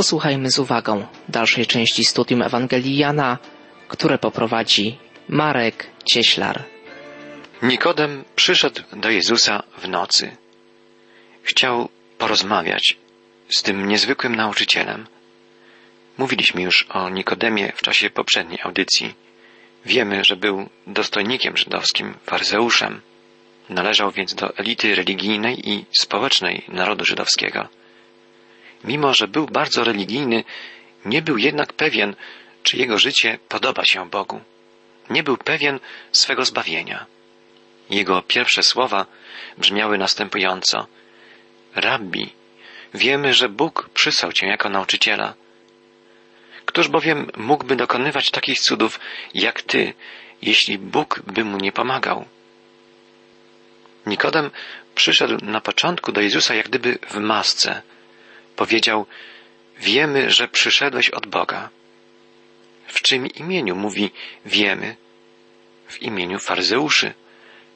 Posłuchajmy z uwagą dalszej części studium Ewangelii Jana, które poprowadzi Marek Cieślar. Nikodem przyszedł do Jezusa w nocy. Chciał porozmawiać z tym niezwykłym nauczycielem. Mówiliśmy już o Nikodemie w czasie poprzedniej audycji. Wiemy, że był dostojnikiem żydowskim, faryzeuszem. Należał więc do elity religijnej i społecznej narodu żydowskiego. Mimo, że był bardzo religijny, nie był jednak pewien, czy jego życie podoba się Bogu. Nie był pewien swego zbawienia. Jego pierwsze słowa brzmiały następująco: Rabbi, wiemy, że Bóg przysłał cię jako nauczyciela. Któż bowiem mógłby dokonywać takich cudów jak ty, jeśli Bóg by mu nie pomagał? Nikodem przyszedł na początku do Jezusa jak gdyby w masce. Powiedział, wiemy, że przyszedłeś od Boga. W czym imieniu mówi wiemy? W imieniu faryzeuszy.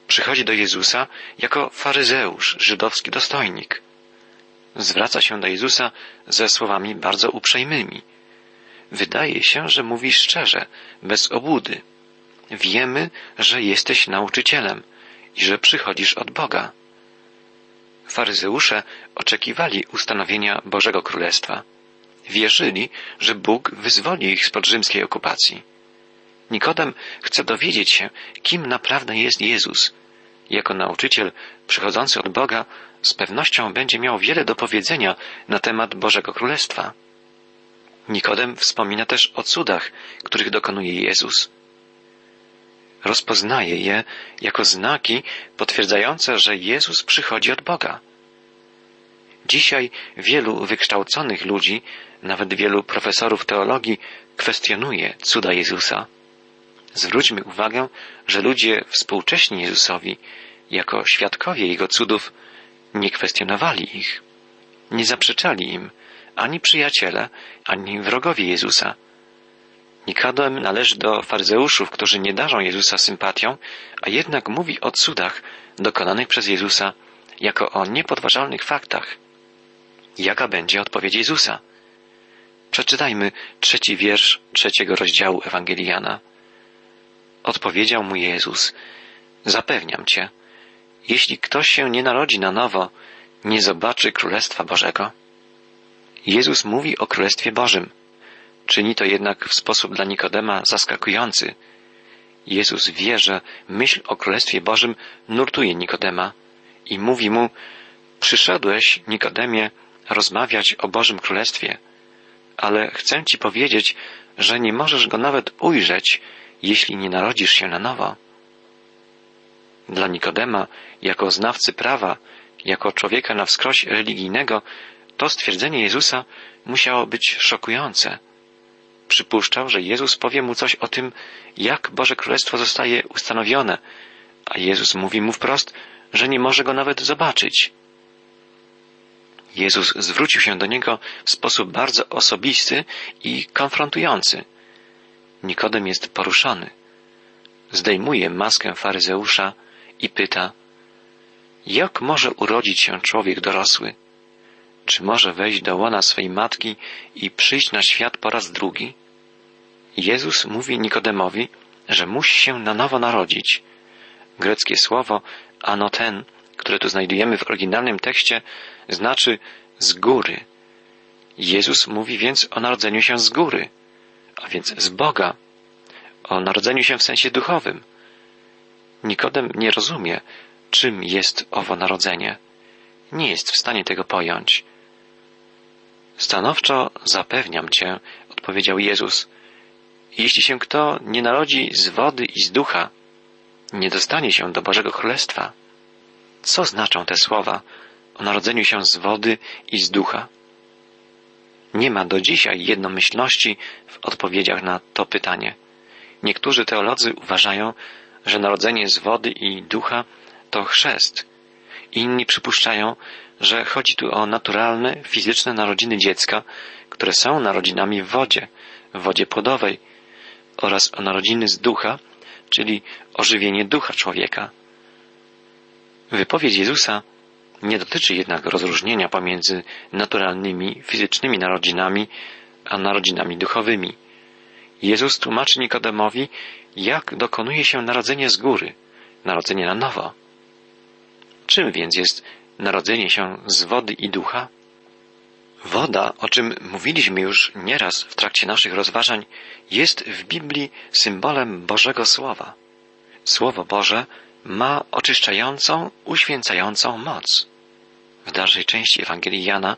Przychodzi do Jezusa jako faryzeusz, żydowski dostojnik. Zwraca się do Jezusa ze słowami bardzo uprzejmymi. Wydaje się, że mówi szczerze, bez obłudy. Wiemy, że jesteś nauczycielem i że przychodzisz od Boga. Faryzeusze oczekiwali ustanowienia Bożego Królestwa. Wierzyli, że Bóg wyzwoli ich spod rzymskiej okupacji. Nikodem chce dowiedzieć się, kim naprawdę jest Jezus. Jako nauczyciel przychodzący od Boga z pewnością będzie miał wiele do powiedzenia na temat Bożego Królestwa. Nikodem wspomina też o cudach, których dokonuje Jezus. Rozpoznaje je jako znaki potwierdzające, że Jezus przychodzi od Boga. Dzisiaj wielu wykształconych ludzi, nawet wielu profesorów teologii, kwestionuje cuda Jezusa. Zwróćmy uwagę, że ludzie współcześni Jezusowi, jako świadkowie Jego cudów, nie kwestionowali ich, nie zaprzeczali im ani przyjaciele, ani wrogowie Jezusa. Nikodem należy do faryzeuszów, którzy nie darzą Jezusa sympatią, a jednak mówi o cudach dokonanych przez Jezusa jako o niepodważalnych faktach. Jaka będzie odpowiedź Jezusa? Przeczytajmy trzeci wiersz trzeciego rozdziału Ewangelii Jana. Odpowiedział mu Jezus, zapewniam cię, jeśli ktoś się nie narodzi na nowo, nie zobaczy Królestwa Bożego. Jezus mówi o Królestwie Bożym. Czyni to jednak w sposób dla Nikodema zaskakujący. Jezus wie, że myśl o Królestwie Bożym nurtuje Nikodema i mówi mu, przyszedłeś, Nikodemie, rozmawiać o Bożym Królestwie, ale chcę Ci powiedzieć, że nie możesz go nawet ujrzeć, jeśli nie narodzisz się na nowo. Dla Nikodema, jako znawcy prawa, jako człowieka na wskroś religijnego, to stwierdzenie Jezusa musiało być szokujące. Przypuszczał, że Jezus powie mu coś o tym, jak Boże Królestwo zostaje ustanowione, a Jezus mówi mu wprost, że nie może go nawet zobaczyć. Jezus zwrócił się do niego w sposób bardzo osobisty i konfrontujący. Nikodem jest poruszony. Zdejmuje maskę faryzeusza i pyta, jak może urodzić się człowiek dorosły? Czy może wejść do łona swej matki i przyjść na świat po raz drugi? Jezus mówi Nikodemowi, że musi się na nowo narodzić. Greckie słowo anoten, które tu znajdujemy w oryginalnym tekście, znaczy z góry. Jezus mówi więc o narodzeniu się z góry, a więc z Boga, o narodzeniu się w sensie duchowym. Nikodem nie rozumie, czym jest owo narodzenie. Nie jest w stanie tego pojąć. Stanowczo zapewniam cię, odpowiedział Jezus, jeśli się kto nie narodzi z wody i z ducha, nie dostanie się do Bożego Królestwa. Co znaczą te słowa o narodzeniu się z wody i z ducha? Nie ma do dzisiaj jednomyślności w odpowiedziach na to pytanie. Niektórzy teolodzy uważają, że narodzenie z wody i ducha to chrzest. Inni przypuszczają, że chodzi tu o naturalne, fizyczne narodziny dziecka, które są narodzinami w wodzie, w wodzie płodowej, oraz o narodziny z ducha, czyli ożywienie ducha człowieka. Wypowiedź Jezusa Nie dotyczy jednak rozróżnienia pomiędzy naturalnymi, fizycznymi narodzinami, a narodzinami duchowymi. Jezus tłumaczy Nikodemowi, jak dokonuje się narodzenie z góry, narodzenie na nowo. Czym więc jest narodzenie się z wody i ducha? Woda, o czym mówiliśmy już nieraz w trakcie naszych rozważań, jest w Biblii symbolem Bożego Słowa. Słowo Boże ma oczyszczającą, uświęcającą moc. W dalszej części Ewangelii Jana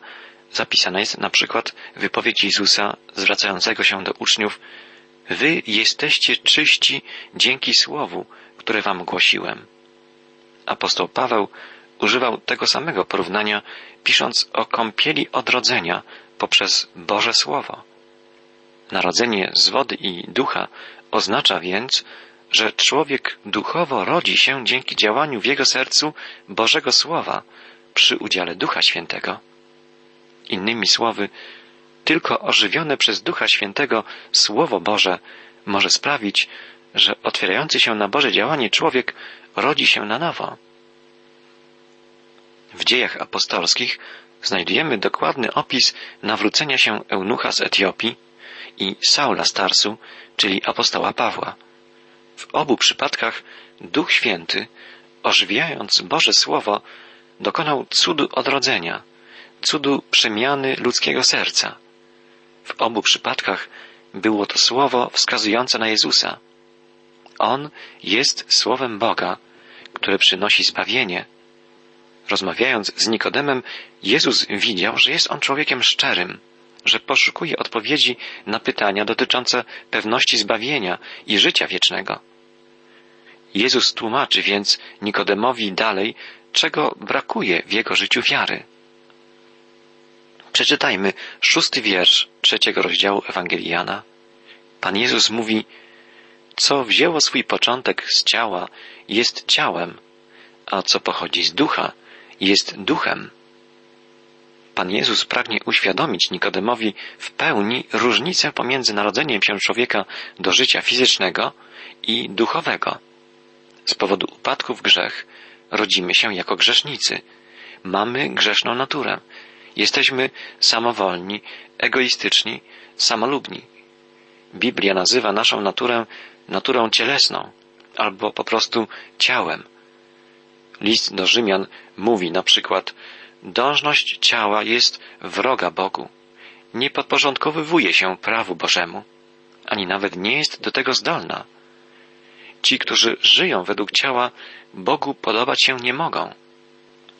zapisana jest na przykład wypowiedź Jezusa zwracającego się do uczniów Wy jesteście czyści dzięki słowu, które wam głosiłem. Apostoł Paweł używał tego samego porównania, pisząc o kąpieli odrodzenia poprzez Boże Słowo. Narodzenie z wody i ducha oznacza więc, że człowiek duchowo rodzi się dzięki działaniu w jego sercu Bożego Słowa przy udziale Ducha Świętego. Innymi słowy, tylko ożywione przez Ducha Świętego Słowo Boże może sprawić, że otwierający się na Boże działanie człowiek rodzi się na nowo. W dziejach apostolskich znajdujemy dokładny opis nawrócenia się eunucha z Etiopii i Saula Starsu, czyli apostoła Pawła. W obu przypadkach Duch Święty, ożywiając Boże Słowo, dokonał cudu odrodzenia, cudu przemiany ludzkiego serca. W obu przypadkach było to słowo wskazujące na Jezusa. On jest słowem Boga, które przynosi zbawienie. Rozmawiając z Nikodemem, Jezus widział, że jest on człowiekiem szczerym, że poszukuje odpowiedzi na pytania dotyczące pewności zbawienia i życia wiecznego. Jezus tłumaczy więc Nikodemowi dalej, czego brakuje w jego życiu wiary. Przeczytajmy szósty wiersz trzeciego rozdziału Ewangelii Jana. Pan Jezus mówi, co wzięło swój początek z ciała, jest ciałem, a co pochodzi z ducha, jest duchem. Pan Jezus pragnie uświadomić Nikodemowi w pełni różnicę pomiędzy narodzeniem się człowieka do życia fizycznego i duchowego. Z powodu upadku w grzech rodzimy się jako grzesznicy. Mamy grzeszną naturę. Jesteśmy samowolni, egoistyczni, samolubni. Biblia nazywa naszą naturę naturą cielesną albo po prostu ciałem. List do Rzymian mówi na przykład dążność ciała jest wroga Bogu. Nie podporządkowywuje się prawu Bożemu, ani nawet nie jest do tego zdolna. Ci, którzy żyją według ciała, Bogu podobać się nie mogą.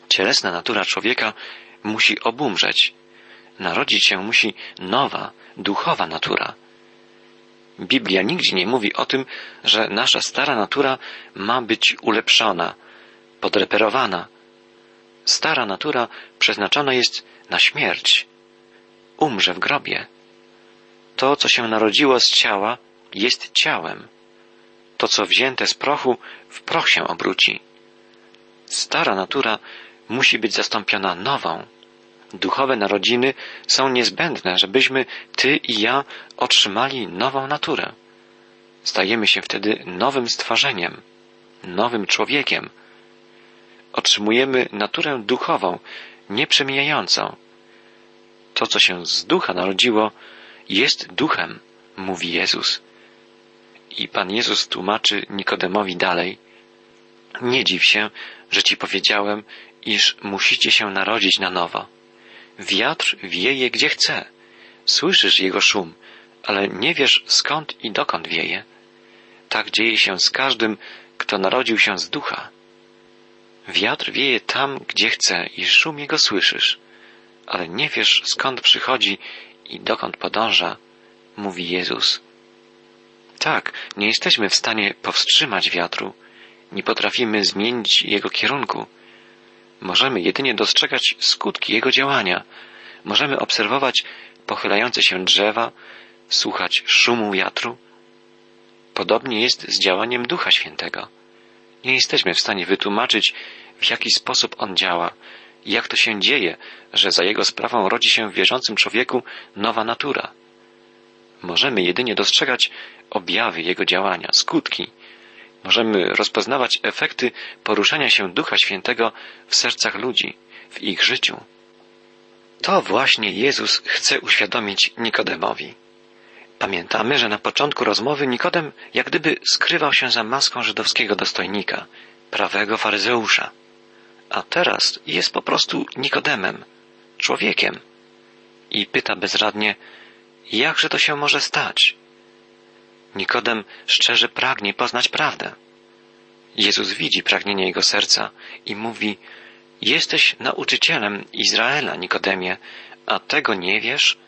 Cielesna natura człowieka musi obumrzeć. Narodzić się musi nowa, duchowa natura. Biblia nigdzie nie mówi o tym, że nasza stara natura ma być ulepszona, podreperowana. Stara natura przeznaczona jest na śmierć. Umrze w grobie. To, co się narodziło z ciała, jest ciałem. To, co wzięte z prochu, w proch się obróci. Stara natura musi być zastąpiona nową. Duchowe narodziny są niezbędne, żebyśmy ty i ja otrzymali nową naturę. Stajemy się wtedy nowym stworzeniem, nowym człowiekiem. Otrzymujemy naturę duchową, nieprzemijającą. To, co się z ducha narodziło, jest duchem, mówi Jezus. I Pan Jezus tłumaczy Nikodemowi dalej. Nie dziw się, że ci powiedziałem, iż musicie się narodzić na nowo. Wiatr wieje gdzie chce. Słyszysz jego szum, ale nie wiesz skąd i dokąd wieje. Tak dzieje się z każdym, kto narodził się z ducha. Wiatr wieje tam, gdzie chce i szum jego słyszysz, ale nie wiesz skąd przychodzi i dokąd podąża, mówi Jezus. Tak, nie jesteśmy w stanie powstrzymać wiatru, nie potrafimy zmienić jego kierunku. Możemy jedynie dostrzegać skutki jego działania. Możemy obserwować pochylające się drzewa, słuchać szumu wiatru. Podobnie jest z działaniem Ducha Świętego. Nie jesteśmy w stanie wytłumaczyć, w jaki sposób on działa, jak to się dzieje, że za jego sprawą rodzi się w wierzącym człowieku nowa natura. Możemy jedynie dostrzegać objawy jego działania, skutki. Możemy rozpoznawać efekty poruszania się Ducha Świętego w sercach ludzi, w ich życiu. To właśnie Jezus chce uświadomić Nikodemowi. Pamiętamy, że na początku rozmowy Nikodem jak gdyby skrywał się za maską żydowskiego dostojnika, prawego faryzeusza. A teraz jest po prostu Nikodemem, człowiekiem. I pyta bezradnie, jakże to się może stać? Nikodem szczerze pragnie poznać prawdę. Jezus widzi pragnienie jego serca i mówi, jesteś nauczycielem Izraela, Nikodemie, a tego nie wiesz?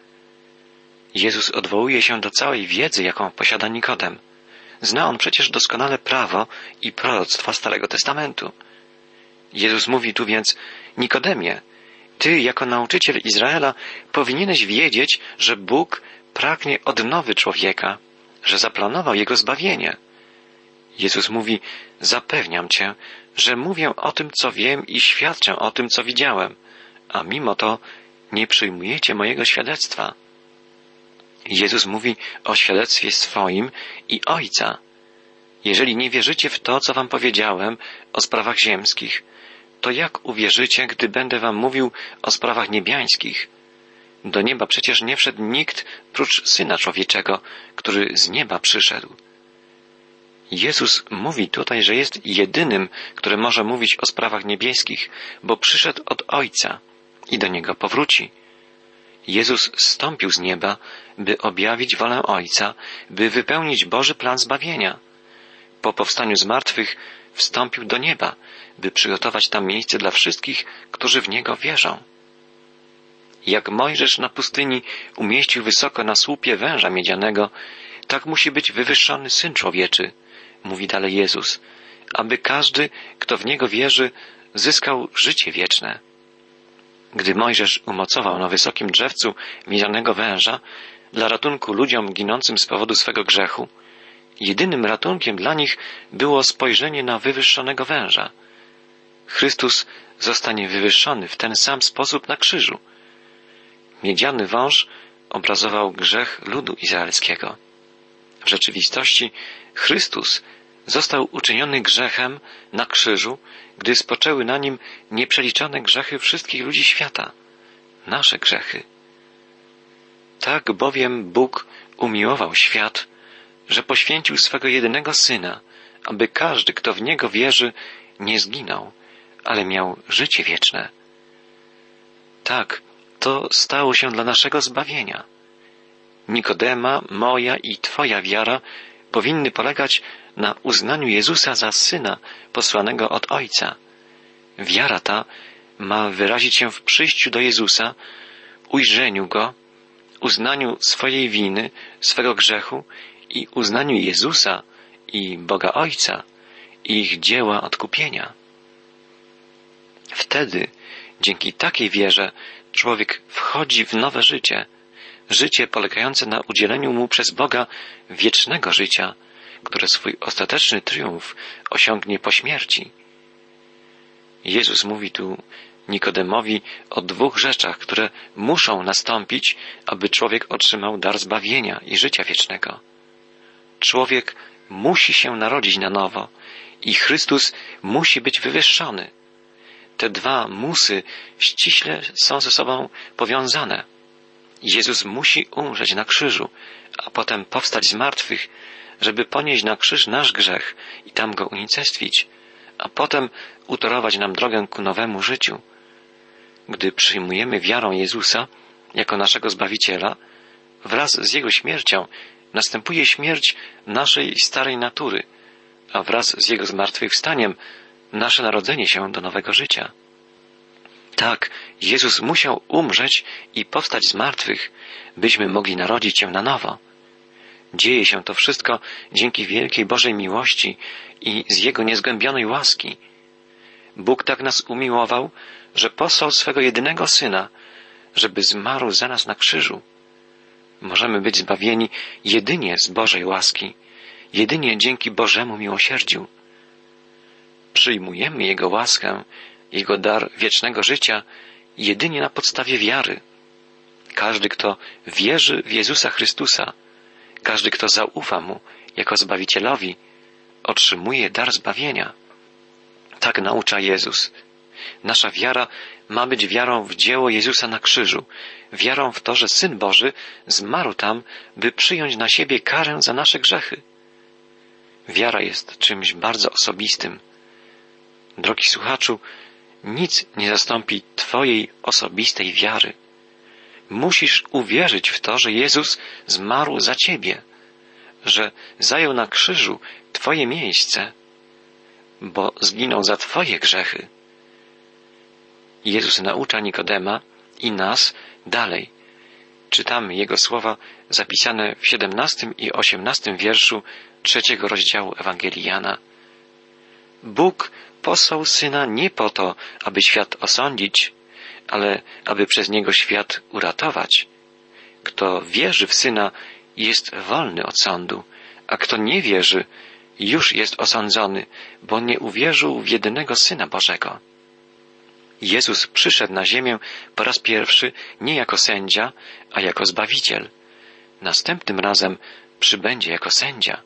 Jezus odwołuje się do całej wiedzy, jaką posiada Nikodem. Zna on przecież doskonale prawo i proroctwa Starego Testamentu. Jezus mówi tu więc, Nikodemie, ty jako nauczyciel Izraela powinieneś wiedzieć, że Bóg pragnie odnowy człowieka, że zaplanował jego zbawienie. Jezus mówi, zapewniam cię, że mówię o tym, co wiem i świadczę o tym, co widziałem, a mimo to nie przyjmujecie mojego świadectwa. Jezus mówi o świadectwie swoim i Ojca. Jeżeli nie wierzycie w to, co wam powiedziałem o sprawach ziemskich, to jak uwierzycie, gdy będę wam mówił o sprawach niebiańskich? Do nieba przecież nie wszedł nikt prócz Syna Człowieczego, który z nieba przyszedł. Jezus mówi tutaj, że jest jedynym, który może mówić o sprawach niebieskich, bo przyszedł od Ojca i do Niego powróci. Jezus zstąpił z nieba, by objawić wolę Ojca, by wypełnić Boży plan zbawienia. Po powstaniu z martwych wstąpił do nieba, by przygotować tam miejsce dla wszystkich, którzy w Niego wierzą. Jak Mojżesz na pustyni umieścił wysoko na słupie węża miedzianego, tak musi być wywyższony Syn Człowieczy, mówi dalej Jezus, aby każdy, kto w Niego wierzy, zyskał życie wieczne. Gdy Mojżesz umocował na wysokim drzewcu miedzianego węża dla ratunku ludziom ginącym z powodu swego grzechu, jedynym ratunkiem dla nich było spojrzenie na wywyższonego węża. Chrystus zostanie wywyższony w ten sam sposób na krzyżu. Miedziany wąż obrazował grzech ludu izraelskiego. W rzeczywistości Chrystus został uczyniony grzechem na krzyżu, gdy spoczęły na nim nieprzeliczone grzechy wszystkich ludzi świata, nasze grzechy. Tak bowiem Bóg umiłował świat, że poświęcił swego jedynego syna, aby każdy, kto w niego wierzy, nie zginął, ale miał życie wieczne. Tak, to stało się dla naszego zbawienia. Nikodema, moja i Twoja wiara powinny polegać na uznaniu Jezusa za Syna posłanego od Ojca. Wiara ta ma wyrazić się w przyjściu do Jezusa, ujrzeniu Go, uznaniu swojej winy, swego grzechu i uznaniu Jezusa i Boga Ojca i ich dzieła odkupienia. Wtedy, dzięki takiej wierze, człowiek wchodzi w nowe życie, życie polegające na udzieleniu mu przez Boga wiecznego życia, które swój ostateczny triumf osiągnie po śmierci. Jezus mówi tu Nikodemowi o dwóch rzeczach, które muszą nastąpić, aby człowiek otrzymał dar zbawienia i życia wiecznego. Człowiek musi się narodzić na nowo i Chrystus musi być wywyższony. Te dwa musy ściśle są ze sobą powiązane. Jezus musi umrzeć na krzyżu, a potem powstać z martwych, żeby ponieść na krzyż nasz grzech i tam go unicestwić, a potem utorować nam drogę ku nowemu życiu. Gdy przyjmujemy wiarą Jezusa jako naszego Zbawiciela, wraz z Jego śmiercią następuje śmierć naszej starej natury, a wraz z Jego zmartwychwstaniem nasze narodzenie się do nowego życia. Tak, Jezus musiał umrzeć i powstać z martwych, byśmy mogli narodzić się na nowo. Dzieje się to wszystko dzięki wielkiej Bożej miłości i z Jego niezgłębionej łaski. Bóg tak nas umiłował, że posłał swego jedynego Syna, żeby zmarł za nas na krzyżu. Możemy być zbawieni jedynie z Bożej łaski, jedynie dzięki Bożemu miłosierdziu. Przyjmujemy Jego łaskę, Jego dar wiecznego życia jedynie na podstawie wiary. Każdy, kto wierzy w Jezusa Chrystusa, każdy, kto zaufa Mu jako Zbawicielowi, otrzymuje dar zbawienia. Tak naucza Jezus. Nasza wiara ma być wiarą w dzieło Jezusa na krzyżu, wiarą w to, że Syn Boży zmarł tam, by przyjąć na siebie karę za nasze grzechy. Wiara jest czymś bardzo osobistym. Drogi słuchaczu, nic nie zastąpi Twojej osobistej wiary. Musisz uwierzyć w to, że Jezus zmarł za Ciebie, że zajął na krzyżu Twoje miejsce, bo zginął za Twoje grzechy. Jezus naucza Nikodema i nas dalej. Czytamy Jego słowa zapisane w siedemnastym i osiemnastym wierszu trzeciego rozdziału Ewangelii Jana. Bóg posłał Syna nie po to, aby świat osądzić, ale aby przez Niego świat uratować. Kto wierzy w Syna, jest wolny od sądu, a kto nie wierzy, już jest osądzony, bo nie uwierzył w jedynego Syna Bożego. Jezus przyszedł na ziemię po raz pierwszy nie jako sędzia, a jako zbawiciel. Następnym razem przybędzie jako sędzia.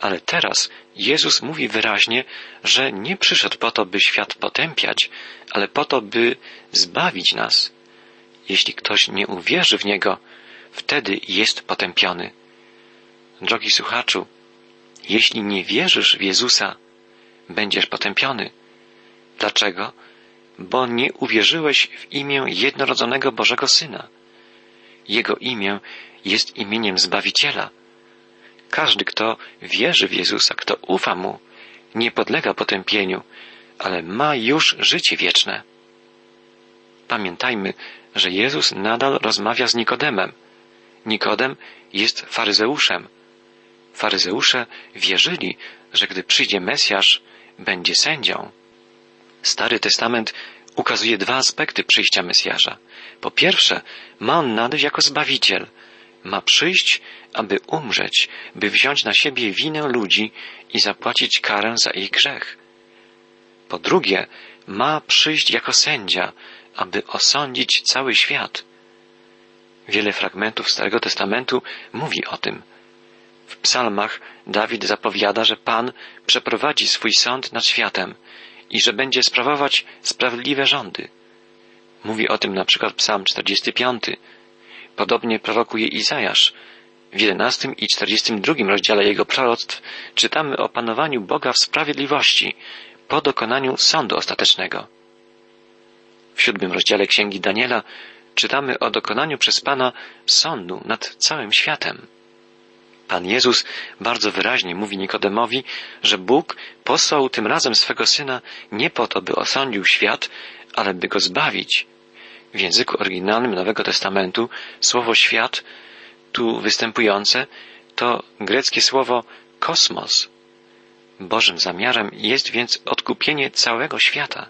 Ale teraz Jezus mówi wyraźnie, że nie przyszedł po to, by świat potępiać, ale po to, by zbawić nas. Jeśli ktoś nie uwierzy w Niego, wtedy jest potępiony. Drogi słuchaczu, jeśli nie wierzysz w Jezusa, będziesz potępiony. Dlaczego? Bo nie uwierzyłeś w imię jednorodzonego Bożego Syna. Jego imię jest imieniem Zbawiciela. Każdy, kto wierzy w Jezusa, kto ufa Mu, nie podlega potępieniu, ale ma już życie wieczne. Pamiętajmy, że Jezus nadal rozmawia z Nikodemem. Nikodem jest faryzeuszem. Faryzeusze wierzyli, że gdy przyjdzie Mesjasz, będzie sędzią. Stary Testament ukazuje dwa aspekty przyjścia Mesjasza. Po pierwsze, ma on nadejść jako Zbawiciel. Ma przyjść, aby umrzeć, by wziąć na siebie winę ludzi i zapłacić karę za ich grzech. Po drugie, ma przyjść jako sędzia, aby osądzić cały świat. Wiele fragmentów Starego Testamentu mówi o tym. W psalmach Dawid zapowiada, że Pan przeprowadzi swój sąd nad światem i że będzie sprawować sprawiedliwe rządy. Mówi o tym na przykład psalm 45. Podobnie prorokuje Izajasz. W 11 i 42 rozdziale jego proroctw czytamy o panowaniu Boga w sprawiedliwości po dokonaniu sądu ostatecznego. W siódmym rozdziale Księgi Daniela czytamy o dokonaniu przez Pana sądu nad całym światem. Pan Jezus bardzo wyraźnie mówi Nikodemowi, że Bóg posłał tym razem swego Syna nie po to, by osądził świat, ale by go zbawić. W języku oryginalnym Nowego Testamentu słowo świat tu występujące to greckie słowo kosmos. Bożym zamiarem jest więc odkupienie całego świata.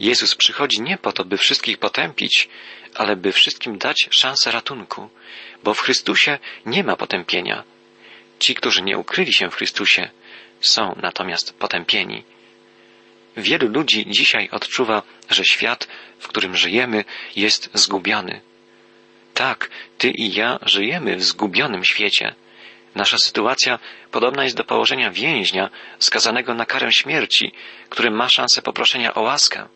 Jezus przychodzi nie po to, by wszystkich potępić, ale by wszystkim dać szansę ratunku, bo w Chrystusie nie ma potępienia. Ci, którzy nie ukryli się w Chrystusie, są natomiast potępieni. Wielu ludzi dzisiaj odczuwa, że świat, w którym żyjemy, jest zgubiony. Tak, ty i ja żyjemy w zgubionym świecie. Nasza sytuacja podobna jest do położenia więźnia skazanego na karę śmierci, który ma szansę poproszenia o łaskę.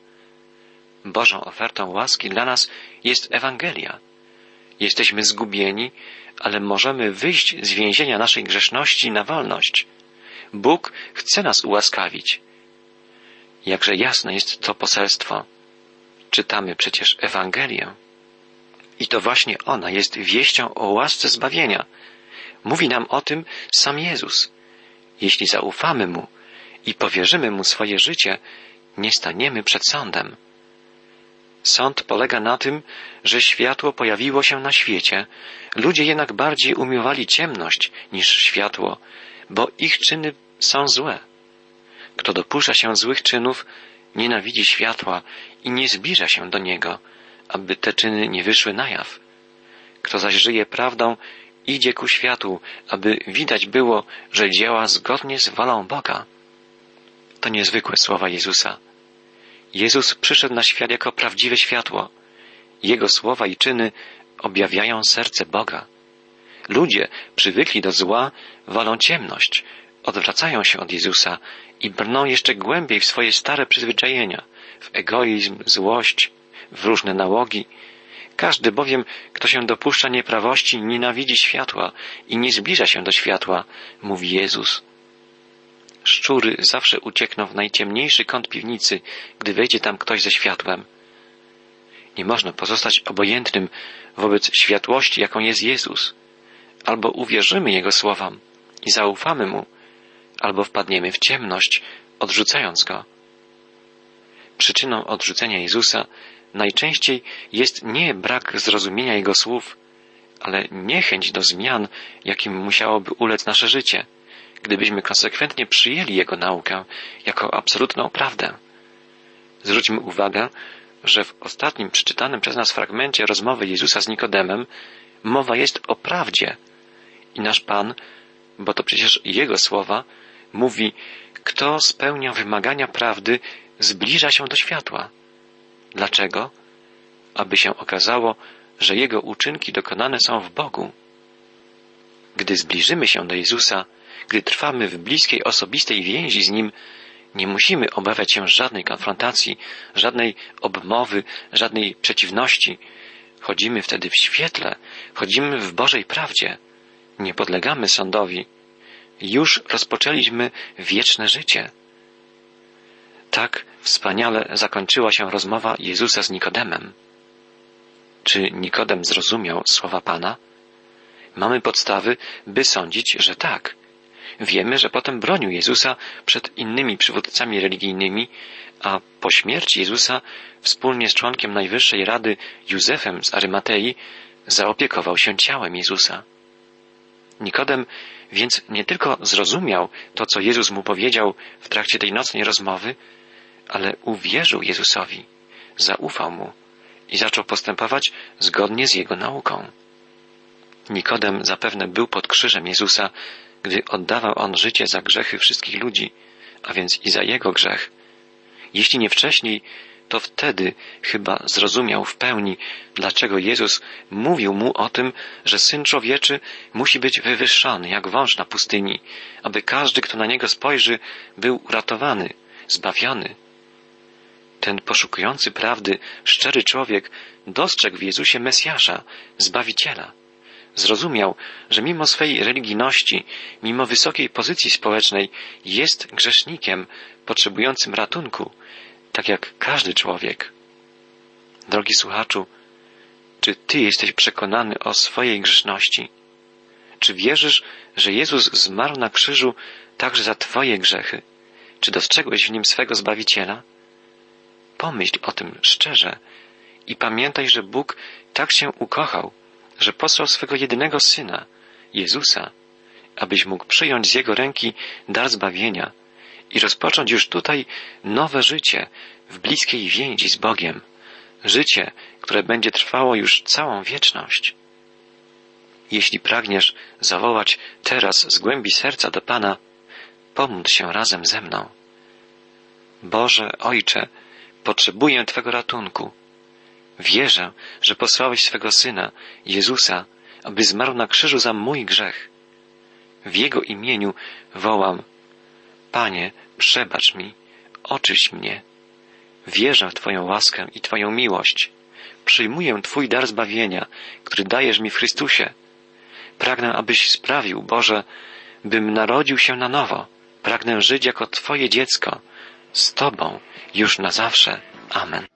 Bożą ofertą łaski dla nas jest Ewangelia. Jesteśmy zgubieni, ale możemy wyjść z więzienia naszej grzeszności na wolność. Bóg chce nas ułaskawić. Jakże jasne jest to poselstwo. Czytamy przecież Ewangelię. I to właśnie ona jest wieścią o łasce zbawienia. Mówi nam o tym sam Jezus. Jeśli zaufamy Mu i powierzymy Mu swoje życie, nie staniemy przed sądem. Sąd polega na tym, że światło pojawiło się na świecie, ludzie jednak bardziej umiłowali ciemność niż światło, bo ich czyny są złe. Kto dopuszcza się złych czynów, nienawidzi światła i nie zbliża się do niego, aby te czyny nie wyszły na jaw. Kto zaś żyje prawdą, idzie ku światu, aby widać było, że działa zgodnie z wolą Boga. To niezwykłe słowa Jezusa. Jezus przyszedł na świat jako prawdziwe światło. Jego słowa i czyny objawiają serce Boga. Ludzie przywykli do zła, wolą ciemność, odwracają się od Jezusa i brną jeszcze głębiej w swoje stare przyzwyczajenia. w egoizm, złość, w różne nałogi. Każdy bowiem, kto się dopuszcza nieprawości, nienawidzi światła i nie zbliża się do światła, mówi Jezus. Szczury zawsze uciekną w najciemniejszy kąt piwnicy, gdy wejdzie tam ktoś ze światłem. Nie można pozostać obojętnym wobec światłości, jaką jest Jezus. Albo uwierzymy Jego słowom i zaufamy Mu, albo wpadniemy w ciemność, odrzucając Go. Przyczyną odrzucenia Jezusa najczęściej jest nie brak zrozumienia Jego słów, ale niechęć do zmian, jakim musiałoby ulec nasze życie, gdybyśmy konsekwentnie przyjęli Jego naukę jako absolutną prawdę. Zwróćmy uwagę, że w ostatnim przeczytanym przez nas fragmencie rozmowy Jezusa z Nikodemem mowa jest o prawdzie. I nasz Pan, bo to przecież Jego słowa, mówi, kto spełnia wymagania prawdy, zbliża się do światła. Dlaczego? Aby się okazało, że Jego uczynki dokonane są w Bogu. Gdy zbliżymy się do Jezusa, gdy trwamy w bliskiej, osobistej więzi z Nim, nie musimy obawiać się żadnej konfrontacji, żadnej obmowy, żadnej przeciwności. Chodzimy wtedy w świetle, chodzimy w Bożej prawdzie. Nie podlegamy sądowi. Już rozpoczęliśmy wieczne życie. Tak wspaniale zakończyła się rozmowa Jezusa z Nikodemem. Czy Nikodem zrozumiał słowa Pana? Mamy podstawy, by sądzić, że tak. Wiemy, że potem bronił Jezusa przed innymi przywódcami religijnymi, a po śmierci Jezusa wspólnie z członkiem Najwyższej Rady Józefem z Arymatei zaopiekował się ciałem Jezusa. Nikodem więc nie tylko zrozumiał to, co Jezus mu powiedział w trakcie tej nocnej rozmowy, ale uwierzył Jezusowi, zaufał mu i zaczął postępować zgodnie z jego nauką. Nikodem zapewne był pod krzyżem Jezusa, gdy oddawał on życie za grzechy wszystkich ludzi, a więc i za jego grzech. Jeśli nie wcześniej, to wtedy chyba zrozumiał w pełni, dlaczego Jezus mówił mu o tym, że Syn Człowieczy musi być wywyższony jak wąż na pustyni, aby każdy, kto na niego spojrzy, był uratowany, zbawiony. Ten poszukujący prawdy, szczery człowiek dostrzegł w Jezusie Mesjasza, Zbawiciela. Zrozumiał, że mimo swej religijności, mimo wysokiej pozycji społecznej, jest grzesznikiem potrzebującym ratunku, tak jak każdy człowiek. Drogi słuchaczu, czy Ty jesteś przekonany o swojej grzeszności? Czy wierzysz, że Jezus zmarł na krzyżu także za Twoje grzechy? Czy dostrzegłeś w nim swego Zbawiciela? Pomyśl o tym szczerze i pamiętaj, że Bóg tak się ukochał, że posłał swego jedynego Syna, Jezusa, abyś mógł przyjąć z Jego ręki dar zbawienia i rozpocząć już tutaj nowe życie w bliskiej więzi z Bogiem. Życie, które będzie trwało już całą wieczność. Jeśli pragniesz zawołać teraz z głębi serca do Pana, pomódl się razem ze mną. Boże, Ojcze, potrzebuję Twego ratunku. Wierzę, że posłałeś swego Syna, Jezusa, aby zmarł na krzyżu za mój grzech. W Jego imieniu wołam, Panie, przebacz mi, oczyś mnie. Wierzę w Twoją łaskę i Twoją miłość. Przyjmuję Twój dar zbawienia, który dajesz mi w Chrystusie. Pragnę, abyś sprawił, Boże, bym narodził się na nowo. Pragnę żyć jako Twoje dziecko, z Tobą, już na zawsze. Amen.